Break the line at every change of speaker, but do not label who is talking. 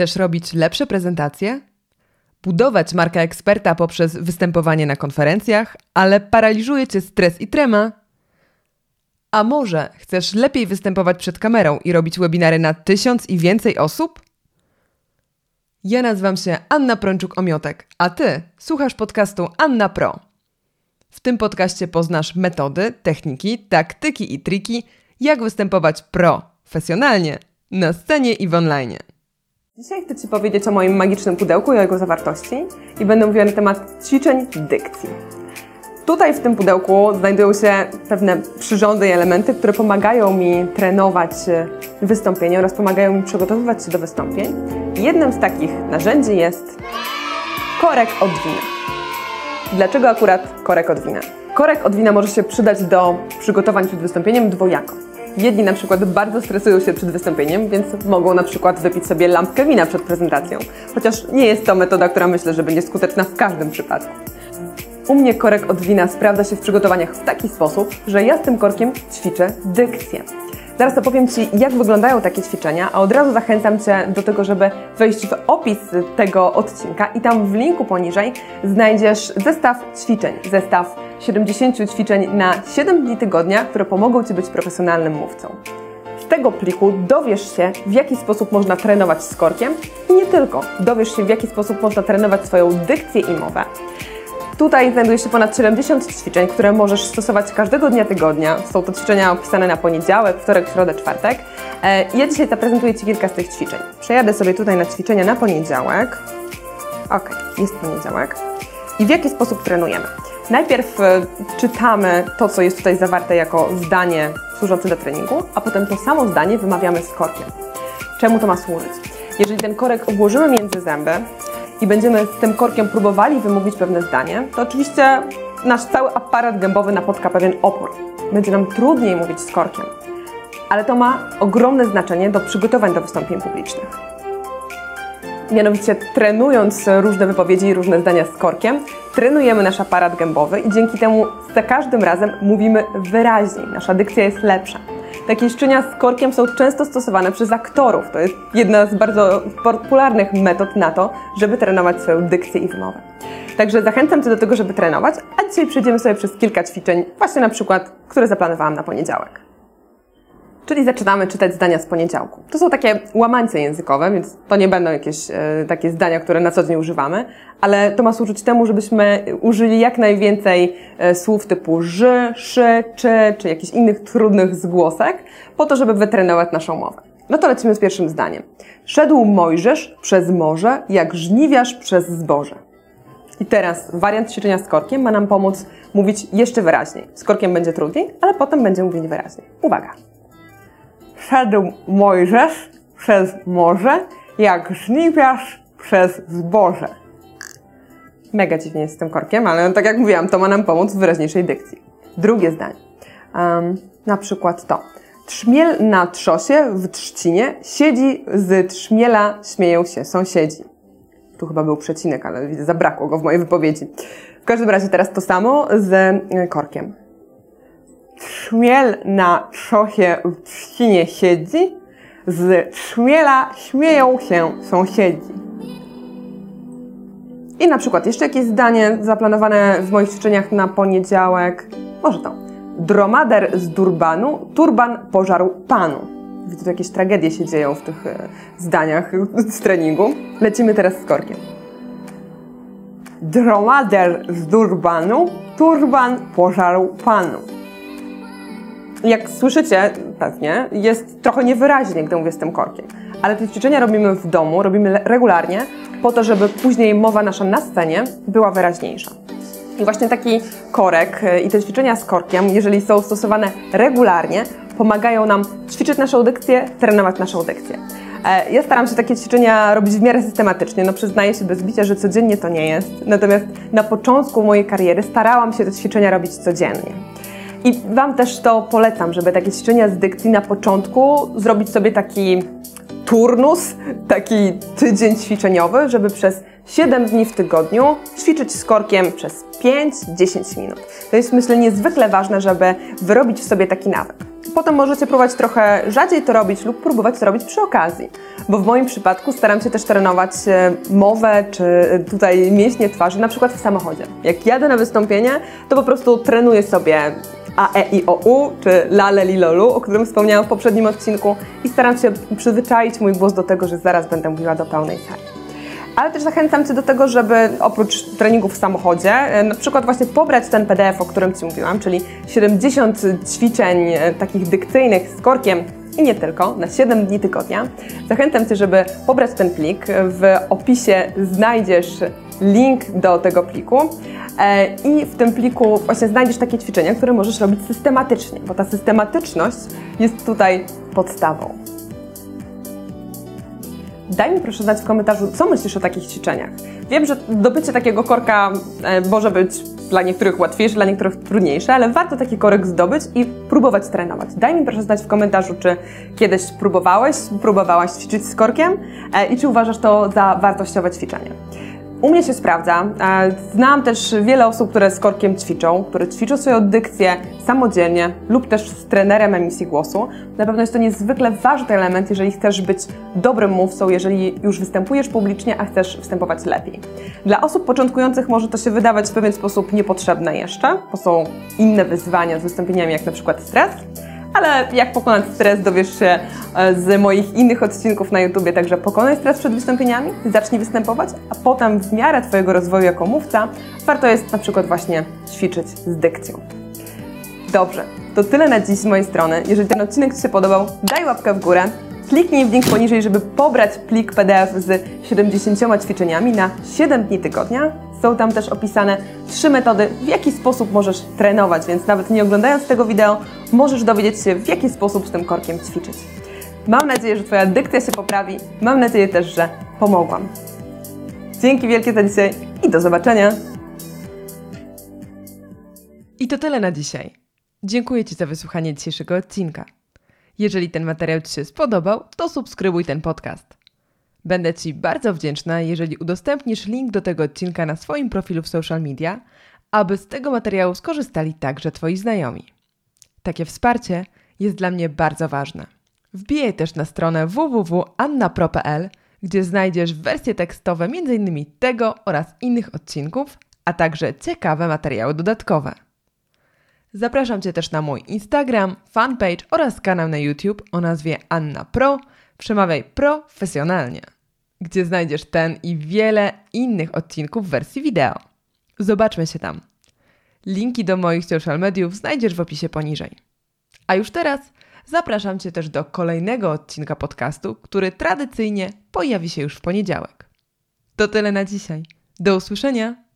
Chcesz robić lepsze prezentacje? Budować markę eksperta poprzez występowanie na konferencjach, ale paraliżuje cię stres i trema? A może chcesz lepiej występować przed kamerą i robić webinary na tysiąc i więcej osób? Ja nazywam się Anna Prączuk-Omiotek, a ty słuchasz podcastu Anna Pro. W tym podcaście poznasz metody, techniki, taktyki i triki, jak występować profesjonalnie na scenie i w online. Dzisiaj chcę Ci powiedzieć o moim magicznym pudełku i o jego zawartości i będę mówiła na temat ćwiczeń dykcji. Tutaj w tym pudełku znajdują się pewne przyrządy i elementy, które pomagają mi trenować wystąpienie oraz pomagają mi przygotowywać się do wystąpień. Jednym z takich narzędzi jest korek od wina. Dlaczego akurat korek od wina? Korek od wina może się przydać do przygotowań przed wystąpieniem dwojako. Jedni na przykład bardzo stresują się przed wystąpieniem, więc mogą na przykład wypić sobie lampkę wina przed prezentacją. Chociaż nie jest to metoda, która myślę, że będzie skuteczna w każdym przypadku. U mnie korek od wina sprawdza się w przygotowaniach w taki sposób, że ja z tym korkiem ćwiczę dykcję. Zaraz opowiem Ci, jak wyglądają takie ćwiczenia, a od razu zachęcam Cię do tego, żeby wejść w opis tego odcinka i tam w linku poniżej znajdziesz zestaw ćwiczeń, zestaw 70 ćwiczeń na 7 dni tygodnia, które pomogą Ci być profesjonalnym mówcą. Z tego pliku dowiesz się, w jaki sposób można trenować z korkiem i nie tylko. Dowiesz się, w jaki sposób można trenować swoją dykcję i mowę. Tutaj znajduje się ponad 70 ćwiczeń, które możesz stosować każdego dnia tygodnia. Są to ćwiczenia opisane na poniedziałek, wtorek, środę, czwartek. E, ja dzisiaj zaprezentuję Ci kilka z tych ćwiczeń. Przejadę sobie tutaj na ćwiczenia na poniedziałek. Ok, jest poniedziałek. I w jaki sposób trenujemy? Najpierw e, czytamy to, co jest tutaj zawarte jako zdanie służące do treningu, a potem to samo zdanie wymawiamy z korkiem. Czemu to ma służyć? Jeżeli ten korek włożymy między zęby, i będziemy z tym korkiem próbowali wymówić pewne zdanie, to oczywiście nasz cały aparat gębowy napotka pewien opór. Będzie nam trudniej mówić z korkiem. Ale to ma ogromne znaczenie do przygotowań do wystąpień publicznych. Mianowicie trenując różne wypowiedzi i różne zdania z korkiem, trenujemy nasz aparat gębowy i dzięki temu za każdym razem mówimy wyraźniej. Nasza dykcja jest lepsza. Takie ćwiczenia z korkiem są często stosowane przez aktorów. To jest jedna z bardzo popularnych metod na to, żeby trenować swoją dykcję i wymowę. Także zachęcam Cię do tego, żeby trenować, a dzisiaj przejdziemy sobie przez kilka ćwiczeń, właśnie na przykład, które zaplanowałam na poniedziałek. Czyli zaczynamy czytać zdania z poniedziałku. To są takie łamańce językowe, więc to nie będą jakieś e, takie zdania, które na co dzień używamy, ale to ma służyć temu, żebyśmy użyli jak najwięcej e, słów typu ży, szy, czy, czy jakichś innych trudnych zgłosek, po to, żeby wytrenować naszą mowę. No to lecimy z pierwszym zdaniem. Szedł Mojżesz przez morze, jak żniwiarz przez zboże. I teraz wariant ćwiczenia z korkiem ma nam pomóc mówić jeszcze wyraźniej. Z korkiem będzie trudniej, ale potem będzie mówić wyraźniej. Uwaga! Szedł Mojżesz przez morze, jak żniwiarz przez zboże. Mega dziwnie jest z tym korkiem, ale tak jak mówiłam, to ma nam pomóc w wyraźniejszej dykcji. Drugie zdanie. Um, na przykład to. Trzmiel na trzosie w trzcinie, siedzi z trzmiela, śmieją się sąsiedzi. Tu chyba był przecinek, ale widzę, zabrakło go w mojej wypowiedzi. W każdym razie teraz to samo z e, korkiem. Trzmiel na trzosie w trzcinie siedzi, z trzmiela śmieją się sąsiedzi. I na przykład jeszcze jakieś zdanie zaplanowane w moich ćwiczeniach na poniedziałek. Może to. Dromader z Durbanu, turban pożarł panu. Widzę, że jakieś tragedie się dzieją w tych e, zdaniach z treningu. Lecimy teraz z korkiem. Dromader z Durbanu, turban pożarł panu. Jak słyszycie pewnie, jest trochę niewyraźnie, gdy mówię z tym korkiem. Ale te ćwiczenia robimy w domu, robimy regularnie, po to, żeby później mowa nasza na scenie była wyraźniejsza. I właśnie taki korek y, i te ćwiczenia z korkiem, jeżeli są stosowane regularnie, pomagają nam ćwiczyć naszą dykcję, trenować naszą dykcję. E, ja staram się takie ćwiczenia robić w miarę systematycznie. No przyznaję się bez bicia, że codziennie to nie jest. Natomiast na początku mojej kariery starałam się te ćwiczenia robić codziennie. I Wam też to polecam, żeby takie ćwiczenia z dykcji na początku zrobić sobie taki turnus, taki tydzień ćwiczeniowy, żeby przez 7 dni w tygodniu ćwiczyć z korkiem przez 5-10 minut. To jest myślę niezwykle ważne, żeby wyrobić w sobie taki nawyk. Potem możecie próbować trochę rzadziej to robić lub próbować to robić przy okazji. Bo w moim przypadku staram się też trenować e, mowę czy tutaj mięśnie twarzy, na przykład w samochodzie. Jak jadę na wystąpienie, to po prostu trenuję sobie a, e, i, o, u, czy lale, li, lolu, o którym wspomniałam w poprzednim odcinku i staram się przyzwyczaić mój głos do tego, że zaraz będę mówiła do pełnej sali ale też zachęcam Cię do tego, żeby oprócz treningów w samochodzie, e, na przykład właśnie pobrać ten PDF, o którym Ci mówiłam, czyli 70 ćwiczeń e, takich dykcyjnych z korkiem i nie tylko, na 7 dni tygodnia. Zachęcam Cię, żeby pobrać ten plik. W opisie znajdziesz link do tego pliku e, i w tym pliku właśnie znajdziesz takie ćwiczenia, które możesz robić systematycznie, bo ta systematyczność jest tutaj podstawą. Daj mi proszę znać w komentarzu, co myślisz o takich ćwiczeniach. Wiem, że dobycie takiego korka e, może być dla niektórych łatwiejsze, dla niektórych trudniejsze, ale warto taki korek zdobyć i próbować trenować. Daj mi proszę znać w komentarzu, czy kiedyś próbowałeś, próbowałaś ćwiczyć z korkiem e, i czy uważasz to za wartościowe ćwiczenie. U mnie się sprawdza. Znam też wiele osób, które z korkiem ćwiczą, które ćwiczą swoją dykcję samodzielnie lub też z trenerem emisji głosu. Na pewno jest to niezwykle ważny element, jeżeli chcesz być dobrym mówcą, jeżeli już występujesz publicznie, a chcesz występować lepiej. Dla osób początkujących może to się wydawać w pewien sposób niepotrzebne jeszcze, bo są inne wyzwania z wystąpieniami, jak na przykład stres ale jak pokonać stres dowiesz się e, z moich innych odcinków na YouTubie, także pokonaj stres przed wystąpieniami, zacznij występować, a potem w miarę Twojego rozwoju jako mówca warto jest na przykład właśnie ćwiczyć z dykcją. Dobrze, to tyle na dziś z mojej strony. Jeżeli ten odcinek Ci się podobał, daj łapkę w górę, Kliknij w link poniżej, żeby pobrać plik PDF z 70 ćwiczeniami na 7 dni tygodnia. Są tam też opisane trzy metody, w jaki sposób możesz trenować, więc nawet nie oglądając tego wideo, możesz dowiedzieć się, w jaki sposób z tym korkiem ćwiczyć. Mam nadzieję, że Twoja dykcja się poprawi. Mam nadzieję też, że pomogłam. Dzięki wielkie za dzisiaj i do zobaczenia. I to tyle na dzisiaj. Dziękuję Ci za wysłuchanie dzisiejszego odcinka. Jeżeli ten materiał Ci się spodobał, to subskrybuj ten podcast. Będę Ci bardzo wdzięczna, jeżeli udostępnisz link do tego odcinka na swoim profilu w social media, aby z tego materiału skorzystali także Twoi znajomi. Takie wsparcie jest dla mnie bardzo ważne. Wbijaj też na stronę www.annapro.pl, gdzie znajdziesz wersje tekstowe m.in. tego oraz innych odcinków, a także ciekawe materiały dodatkowe. Zapraszam Cię też na mój Instagram, fanpage oraz kanał na YouTube o nazwie Anna Pro. Przemawiaj profesjonalnie, gdzie znajdziesz ten i wiele innych odcinków w wersji wideo. Zobaczmy się tam. Linki do moich social mediów znajdziesz w opisie poniżej. A już teraz zapraszam Cię też do kolejnego odcinka podcastu, który tradycyjnie pojawi się już w poniedziałek. To tyle na dzisiaj. Do usłyszenia!